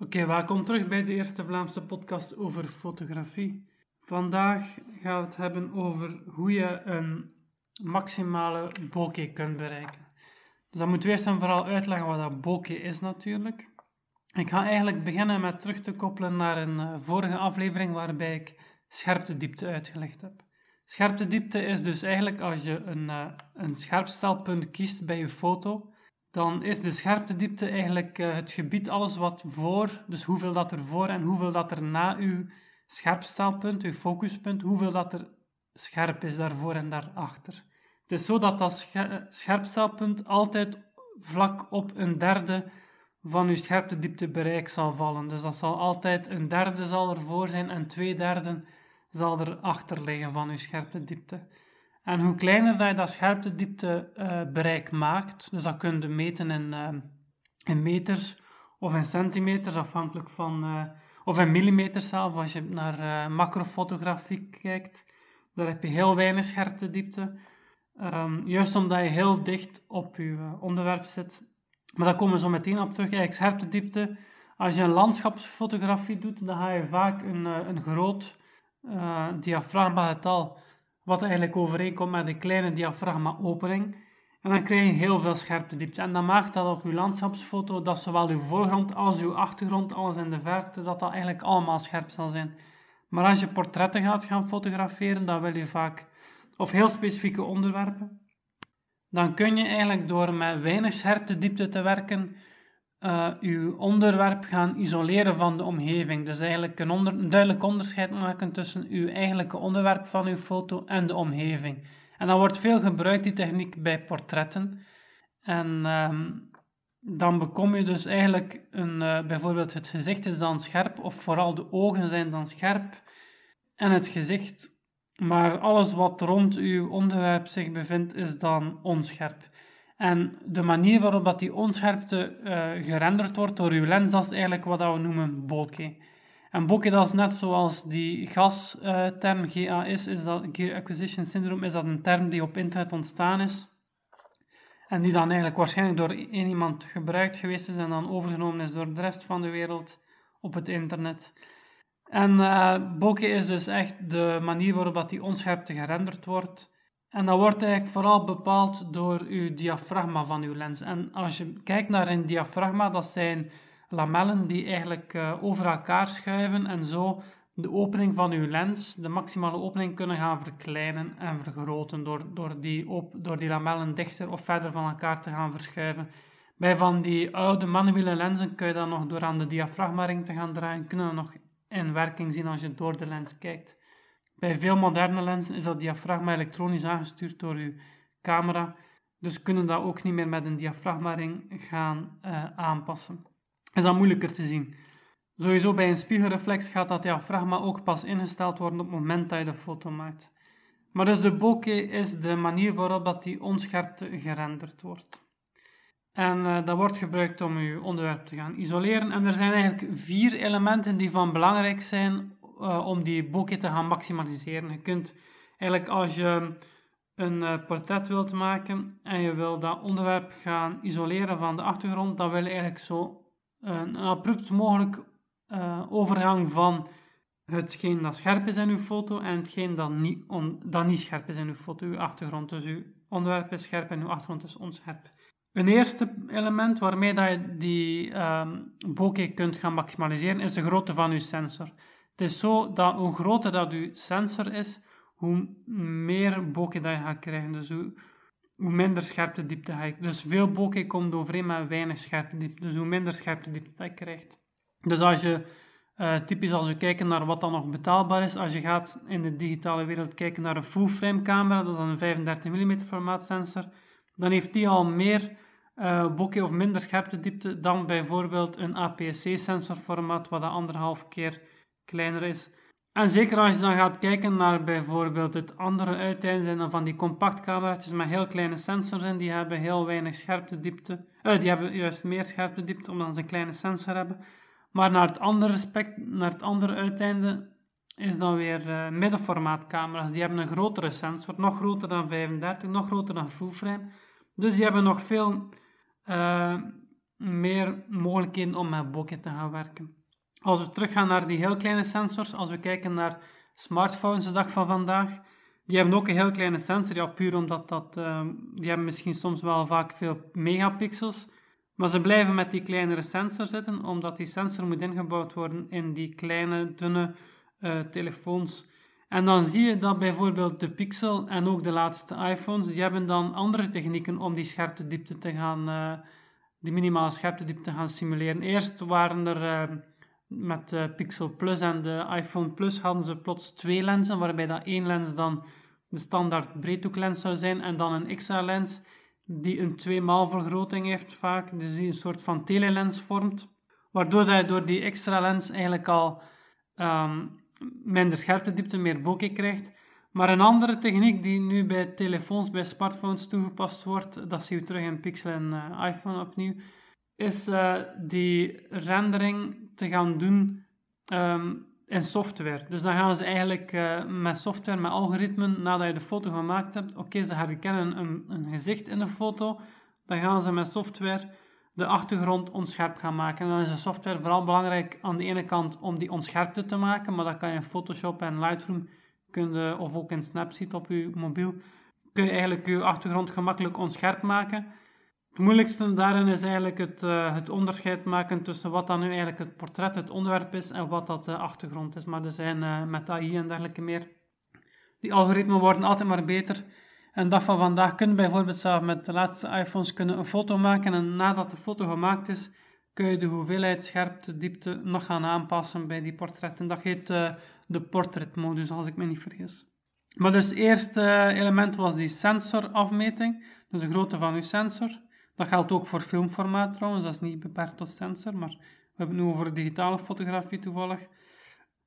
Oké, welkom terug bij de eerste Vlaamse podcast over fotografie. Vandaag gaan we het hebben over hoe je een maximale bokeh kunt bereiken. Dus dan moeten we eerst en vooral uitleggen wat dat bokeh is natuurlijk. Ik ga eigenlijk beginnen met terug te koppelen naar een eh, vorige aflevering waarbij ik scherptediepte uitgelegd heb. Scherptediepte is dus eigenlijk als je een, uh, een scherpstelpunt kiest bij je foto, dan is de scherptediepte eigenlijk uh, het gebied, alles wat voor, dus hoeveel dat er voor en hoeveel dat er na uw scherpstelpunt, uw focuspunt, hoeveel dat er scherp is daarvoor en daarachter. Het is zo dat dat scherpstelpunt altijd vlak op een derde van uw scherptediepte bereik zal vallen. Dus dat zal altijd een derde zal ervoor zijn en twee derden zal er achter liggen van uw scherptediepte. En hoe kleiner dat je dat scherptediepte uh, bereik maakt, dus dat kun je meten in, uh, in meters of in centimeters, afhankelijk van, uh, of in millimeters zelf, als je naar macrofotografie kijkt, daar heb je heel weinig scherptediepte. Um, juist omdat je heel dicht op je onderwerp zit. Maar daar komen we zo meteen op terug. Eigenlijk scherptediepte, als je een landschapsfotografie doet, dan ga je vaak een, een groot diafragma getal wat eigenlijk overeenkomt met een kleine diafragma-opening. En dan krijg je heel veel scherptediepte. En dat maakt dat op je landschapsfoto, dat zowel uw voorgrond als uw achtergrond, alles in de verte, dat dat eigenlijk allemaal scherp zal zijn. Maar als je portretten gaat gaan fotograferen, dan wil je vaak, of heel specifieke onderwerpen, dan kun je eigenlijk door met weinig scherptediepte te werken, uh, uw onderwerp gaan isoleren van de omgeving. Dus eigenlijk een, duidelijk onderscheid maken tussen uw eigenlijke onderwerp van uw foto en de omgeving. En dan wordt veel gebruikt, die techniek, bij portretten. En um, dan bekom je dus eigenlijk een, uh, bijvoorbeeld het gezicht is dan scherp, of vooral de ogen zijn dan scherp. En het gezicht, maar alles wat rond uw onderwerp zich bevindt, is dan onscherp. En de manier waarop dat die onscherpte uh, gerenderd wordt door uw lens, dat is eigenlijk wat we noemen bokeh. En bokeh, dat is net zoals die gasterm uh, GAS, is dat, Gear Acquisition Syndrome, is dat een term die op internet ontstaan is. En die dan eigenlijk waarschijnlijk door één iemand gebruikt geweest is en dan overgenomen is door de rest van de wereld op het internet. En uh, bokeh is dus echt de manier waarop dat die onscherpte gerenderd wordt. En dat wordt eigenlijk vooral bepaald door uw diafragma van uw lens. En als je kijkt naar een diafragma, dat zijn lamellen die eigenlijk uh, over elkaar schuiven en zo de opening van uw lens, de maximale opening, kunnen gaan verkleinen en vergroten door, door, die, op, door die lamellen dichter of verder van elkaar te gaan verschuiven. Bij van die oude manuele lenzen kun je dan nog door aan de diafragmaring te gaan draaien, kunnen we nog in werking zien als je door de lens kijkt. Bij veel moderne lenzen is dat diafragma elektronisch aangestuurd door uw camera, dus kunnen dat ook niet meer met een diafragmaring gaan uh, aanpassen. Is dat moeilijker te zien. Sowieso bij een spiegelreflex gaat dat diafragma ook pas ingesteld worden op het moment dat je de foto maakt. Maar dus de bokeh is de manier waarop dat die onscherpte gerenderd wordt. En uh, dat wordt gebruikt om je onderwerp te gaan isoleren. En er zijn eigenlijk vier elementen die van belangrijk zijn uh, om die bokeh te gaan maximaliseren. Je kunt eigenlijk als je een uh, portret wilt maken en je wil dat onderwerp gaan isoleren van de achtergrond, dan wil je eigenlijk zo een, abrupt mogelijk uh, overgang van hetgeen dat scherp is in uw foto en hetgeen dat niet, niet scherp is in uw foto, uw achtergrond. Dus uw onderwerp is scherp en uw achtergrond is onscherp. Een eerste element waarmee dat je die um, bokeh kunt gaan maximaliseren is de grootte van uw sensor. Het is zo dat hoe groter dat sensor is, hoe meer bokeh dat je gaat krijgen. Dus hoe, minder scherpte diepte ga. Dus veel bokeh komt overeen met weinig scherpte diepte. Dus hoe minder scherpte diepte dat je krijgt. Dus als je, uh, typisch als we kijken naar wat dan nog betaalbaar is, als je gaat in de digitale wereld kijken naar een full-frame camera, dat is een 35 mm formaat sensor, dan heeft die al meer uh, bokeh of minder scherpte diepte dan bijvoorbeeld een APS-C sensorformaat, wat dat anderhalf keer kleiner is. En zeker als je dan gaat kijken naar bijvoorbeeld het andere uiteinde van die compactcamera's met heel kleine sensors in, die hebben heel weinig scherptediepte. Uh, die hebben juist meer scherptediepte omdat ze een kleine sensor hebben. Maar naar het andere aspect, naar het andere uiteinde, is dan weer uh, middenformaatcamera's. Die hebben een grotere sensor, nog groter dan 35, nog groter dan full frame. Dus die hebben nog veel uh, meer mogelijkheden om met bokeh te gaan werken. Als we teruggaan naar die heel kleine sensors, als we kijken naar smartphones de dag van vandaag, die hebben ook een heel kleine sensor, ja, puur omdat dat, uh, die hebben misschien soms wel vaak veel megapixels, maar ze blijven met die kleinere sensor zitten, omdat die sensor moet ingebouwd worden in die kleine, dunne uh, telefoons. En dan zie je dat bijvoorbeeld de Pixel en ook de laatste iPhones, die hebben dan andere technieken om die scherptediepte te gaan, uh, die minimale scherptediepte te gaan simuleren. Eerst waren er uh, met de Pixel Plus en de iPhone Plus hadden ze plots twee lenzen, waarbij dat één lens dan de standaard breedhoeklens zou zijn en dan een extra lens die een tweemaal vergroting heeft vaak, dus die een soort van telelens vormt, waardoor dat je door die extra lens eigenlijk al um, minder scherptediepte, meer bokeh krijgt. Maar een andere techniek die nu bij telefoons, bij smartphones toegepast wordt, dat zie je terug in Pixel en uh, iPhone opnieuw, is uh, die rendering te gaan doen um, in software. Dus dan gaan ze eigenlijk uh, met software, met algoritmen, nadat je de foto gemaakt hebt, oké, ze herkennen een, een gezicht in de foto, dan gaan ze met software de achtergrond onscherp gaan maken. En dan is de software vooral belangrijk aan de ene kant om die onscherpte te maken, maar dat kan je in Photoshop en Lightroom, kun of ook in Snapseed op je mobiel, kun je eigenlijk je achtergrond gemakkelijk onscherp maken. Het moeilijkste daarin is eigenlijk het, uh, het onderscheid maken tussen wat dan nu eigenlijk het portret, het onderwerp is, en wat dat de achtergrond is. Maar er zijn uh, met AI en dergelijke meer. Die algoritmen worden altijd maar beter. En dag van vandaag kunnen bijvoorbeeld zelf met de laatste iPhones kunnen een foto maken en nadat de foto gemaakt is, kun je de hoeveelheid scherpte, diepte nog gaan aanpassen bij die portretten. Dat heet uh, de portretmodus, als ik me niet vergis. Maar dus het eerste element was die sensorafmeting, dus de grootte van uw sensor. Dat geldt ook voor filmformaat trouwens, dat is niet beperkt tot sensor, maar we hebben het nu over digitale fotografie toevallig.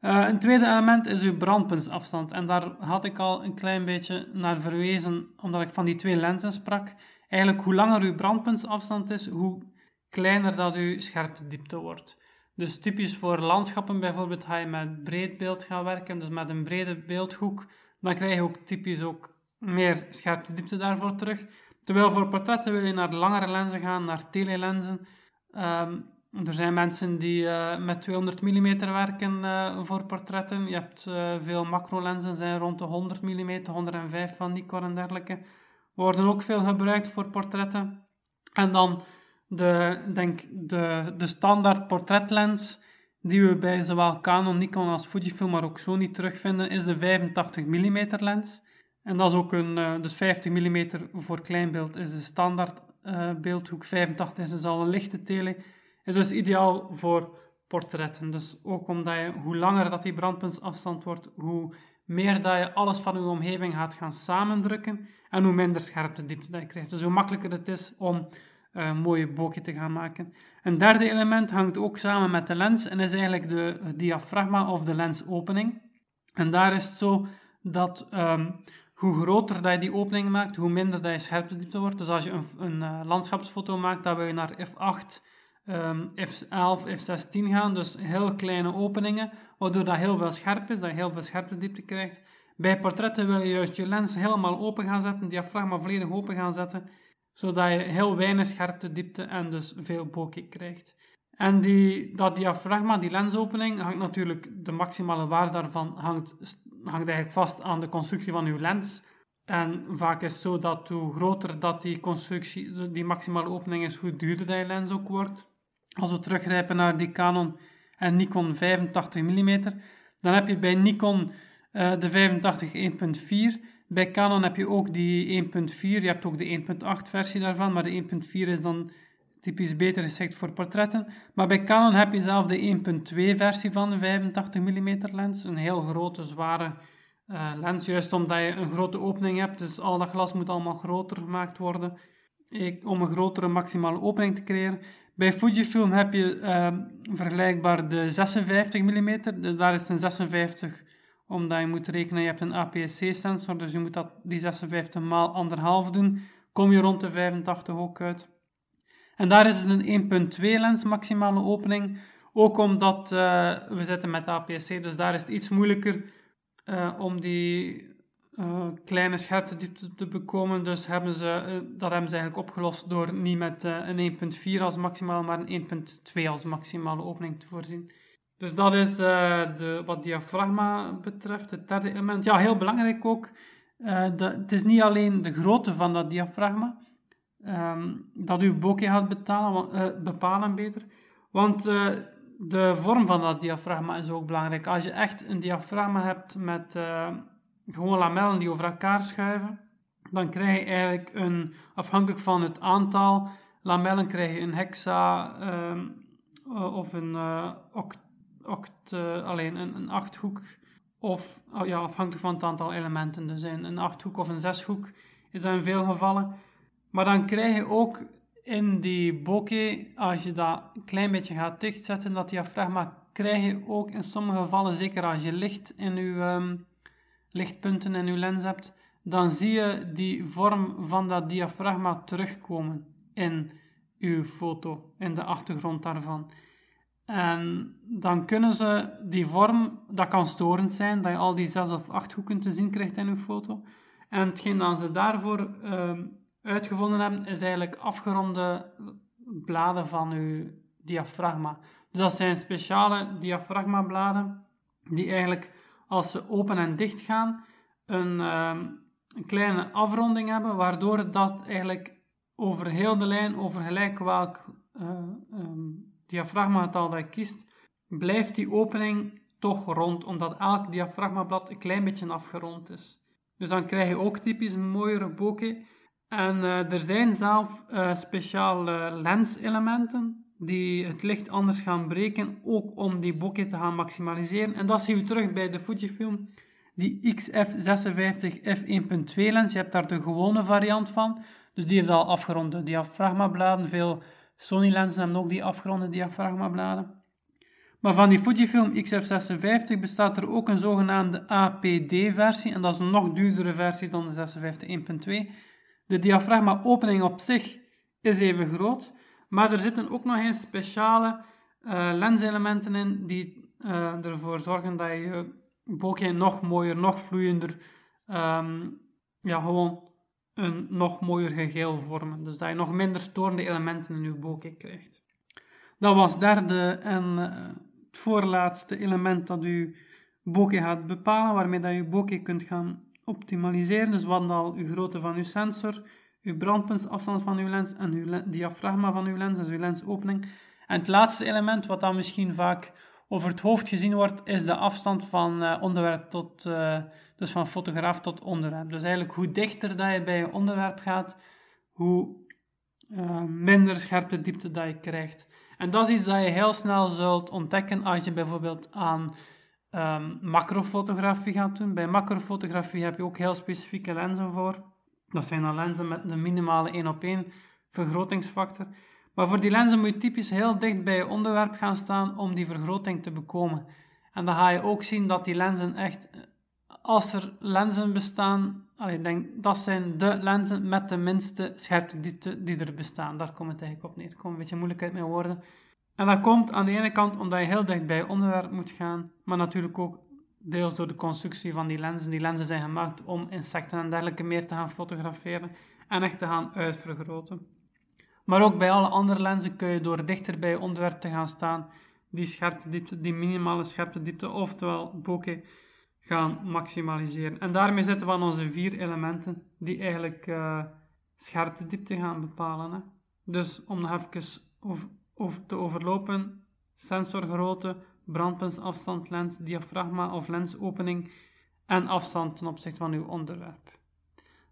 Uh, een tweede element is uw brandpuntsafstand. En daar had ik al een klein beetje naar verwezen, omdat ik van die twee lenzen sprak. Eigenlijk, hoe langer uw brandpuntsafstand is, hoe kleiner dat uw scherptediepte wordt. Dus typisch voor landschappen bijvoorbeeld ga je met breed beeld gaan werken, dus met een brede beeldhoek. Dan krijg je ook typisch ook meer scherptediepte daarvoor terug. Terwijl voor portretten wil je naar langere lenzen gaan, naar telelenzen. Um, er zijn mensen die uh, met 200 mm werken uh, voor portretten. Je hebt uh, veel macrolenzen, zijn rond de 100 mm, 105 van Nikon en dergelijke. Worden ook veel gebruikt voor portretten. En dan de, denk, de, de standaard portretlens, die we bij zowel Canon, Nikon als Fujifilm, maar ook Sony terugvinden, is de 85 mm lens. En dat is ook een, dus 50 mm voor kleinbeeld is de standaard beeldhoek, 85 is dus al een lichte tele is dus ideaal voor portretten. Dus ook omdat je, hoe langer dat die brandpuntsafstand wordt, hoe meer dat je alles van je omgeving gaat gaan samendrukken en hoe minder scherpte diepte dat je krijgt. Dus hoe makkelijker het is om uh, mooie bokeh te gaan maken. Een derde element hangt ook samen met de lens en is eigenlijk de diafragma of de lensopening. En daar is het zo dat um, hoe groter dat je die opening maakt, hoe minder dat je scherpte wordt. Dus als je een, een uh, landschapsfoto maakt, dan wil je naar f8 um, F11, F16 gaan, dus heel kleine openingen, waardoor dat heel veel scherp is, dat je heel veel scherptediepte krijgt. Bij portretten wil je juist je lens helemaal open gaan zetten, diafragma volledig open gaan zetten, zodat je heel weinig scherptediepte en dus veel bokeh krijgt. En die, dat diafragma, die lensopening, hangt natuurlijk, de maximale waarde daarvan hangt, hangt eigenlijk vast aan de constructie van uw lens. En vaak is het zo dat hoe groter dat die constructie, die maximale opening is, hoe duurder dat je lens ook wordt. Als we teruggrijpen naar die Canon en Nikon 85 mm, dan heb je bij Nikon uh, de 85 1.4. Bij Canon heb je ook die 1.4. Je hebt ook de 1.8 versie daarvan, maar de 1.4 is dan typisch beter geschikt voor portretten. Maar bij Canon heb je zelf de 1.2 versie van de 85 mm lens. Een heel grote, zware uh, lens, juist omdat je een grote opening hebt. Dus al dat glas moet allemaal groter gemaakt worden. Om een grotere maximale opening te creëren. Bij Fujifilm heb je uh, vergelijkbaar de 56 mm, dus daar is een 56 omdat je moet rekenen, je hebt een APS-C-sensor, dus je moet dat, die 56 maal anderhalf doen, kom je rond de 85 ook uit. En daar is een 1.2 lens maximale opening, ook omdat uh, we zitten met APS-C, dus daar is het iets moeilijker uh, om die uh, kleine scherptediepte te bekomen. Dus hebben ze, dat hebben ze eigenlijk opgelost door niet met een 1.4 als maximaal, maar een 1.2 als maximale opening te voorzien. Dus dat is de, wat diafragma betreft, het derde element. Ja, heel belangrijk ook. Het is niet alleen de grootte van dat diafragma um, dat uw bokeh gaat betalen, bepalen, beter. Want de vorm van dat diafragma is ook belangrijk. Als je echt een diafragma hebt met gewoon lamellen die over elkaar schuiven, dan krijg je eigenlijk een, afhankelijk van het aantal lamellen, krijg je een hexa ehm, eh, of een, uh, oct, uh, alleen een, een achthoek, of oh ja, afhankelijk van het aantal elementen. Dus een, een achthoek of een zeshoek is dat in veel gevallen. Maar dan krijg je ook in die bokeh, als je dat een klein beetje gaat dichtzetten, dat diafragma, krijg je ook in sommige gevallen, zeker als je licht in je um, lichtpunten in uw lens hebt, dan zie je die vorm van dat diafragma terugkomen in uw foto, in de achtergrond daarvan. En dan kunnen ze die vorm, dat kan storend zijn, dat je al die zes of acht hoeken te zien krijgt in uw foto. En hetgeen dat ze daarvoor uh, uitgevonden hebben, is eigenlijk afgeronde bladen van uw diafragma. Dus dat zijn speciale diafragmabladen die eigenlijk als ze open en dicht gaan, een, ehm, een kleine afronding hebben, waardoor dat eigenlijk over heel de lijn, over gelijk welk uh, um, diafragmagetal dat je kiest, blijft die opening toch rond, omdat elk diafragmablad een klein beetje afgerond is. Dus dan krijg je ook typisch een mooiere bokeh. En uh, er zijn zelf uh, speciale lenselementen die het licht anders gaan breken, ook om die bokeh te gaan maximaliseren. En dat zien we terug bij de Fujifilm, die XF56 f1.2 lens. Je hebt daar de gewone variant van, dus die heeft al afgeronde diafragmabladen. Veel Sony lenzen hebben ook die afgeronde diafragmabladen. Maar van die Fujifilm XF56 bestaat er ook een zogenaamde APD-versie, en dat is een nog duurdere versie dan de 56 1.2. De diafragma-opening op zich is even groot, maar er zitten ook nog eens speciale uh, lenselementen in die uh, ervoor zorgen dat je bokeh nog mooier, nog vloeiender, um, ja, gewoon een nog mooier geheel vormen. Dus dat je nog minder storende elementen in je bokeh krijgt. Dat was derde en uh, het voorlaatste element dat je bokeh gaat bepalen, waarmee dat je bokeh kunt gaan optimaliseren. Dus wat al je grootte van je sensor, uw brandpuntsafstand van uw lens en uw diafragma van uw lens, dus uw lensopening. En het laatste element, wat dan misschien vaak over het hoofd gezien wordt, is de afstand van uh, onderwerp tot, uh, dus van fotograaf tot onderwerp. Dus eigenlijk hoe dichter dat je bij je onderwerp gaat, hoe uh, minder scherpe diepte dat je krijgt. En dat is iets dat je heel snel zult ontdekken als je bijvoorbeeld aan um, macrofotografie gaat doen. Bij macrofotografie heb je ook heel specifieke lenzen voor. Dat zijn dan lenzen met een minimale 1 op 1 vergrotingsfactor. Maar voor die lenzen moet je typisch heel dicht bij je onderwerp gaan staan om die vergroting te bekomen. En dan ga je ook zien dat die lenzen echt, als er lenzen bestaan, ik denk, dat zijn de lenzen met de minste scherpte die er bestaan. Daar komt het eigenlijk op neer. Ik kom een beetje moeilijk uit mijn woorden. En dat komt aan de ene kant omdat je heel dicht bij je onderwerp moet gaan, maar natuurlijk ook deels door de constructie van die lenzen. Die lenzen zijn gemaakt om insecten en dergelijke meer te gaan fotograferen en echt te gaan uitvergroten. Maar ook bij alle andere lenzen kun je door dichter bij je onderwerp te gaan staan, die scherpte diepte, die minimale scherpte diepte, oftewel bokeh, gaan maximaliseren. En daarmee zitten we aan onze vier elementen die eigenlijk uh, scherpte diepte gaan bepalen. Hè. Dus om nog even over, te overlopen, sensorgrootte, brandpuntsafstand, lens, diafragma of lensopening en afstand ten opzichte van uw onderwerp.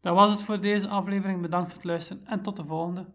Dat was het voor deze aflevering. Bedankt voor het luisteren en tot de volgende.